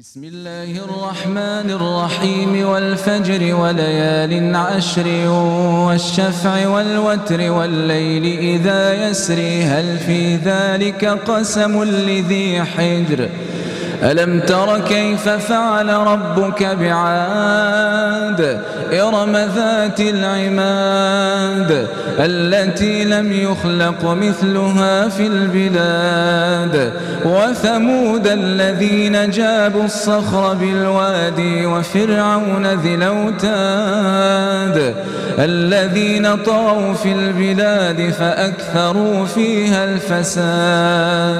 بسم الله الرحمن الرحيم والفجر وليال عشر والشفع والوتر والليل إذا يسري هل في ذلك قسم لذي حجر ألم تر كيف فعل ربك بعاد؟ إرم ذات العماد التي لم يخلق مثلها في البلاد. وثمود الذين جابوا الصخر بالوادي وفرعون ذي الأوتاد الذين طغوا في البلاد فأكثروا فيها الفساد.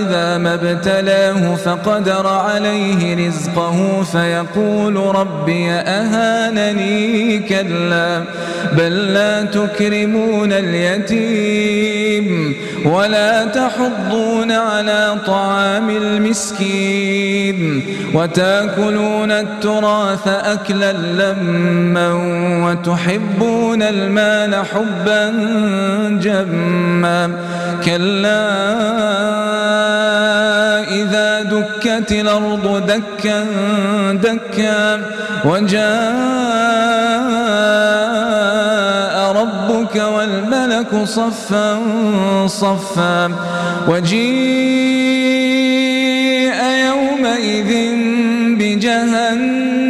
إذا ما ابتلاه فقدر عليه رزقه فيقول ربي أهانني كلا بل لا تكرمون اليتيم ولا تحضون على طعام المسكين وتأكلون التراث أكلا لما وتحبون المال حبا جما كلا دكت الأرض دكا دكا وجاء ربك والملك صفا صفا وجيء يومئذ بجهنم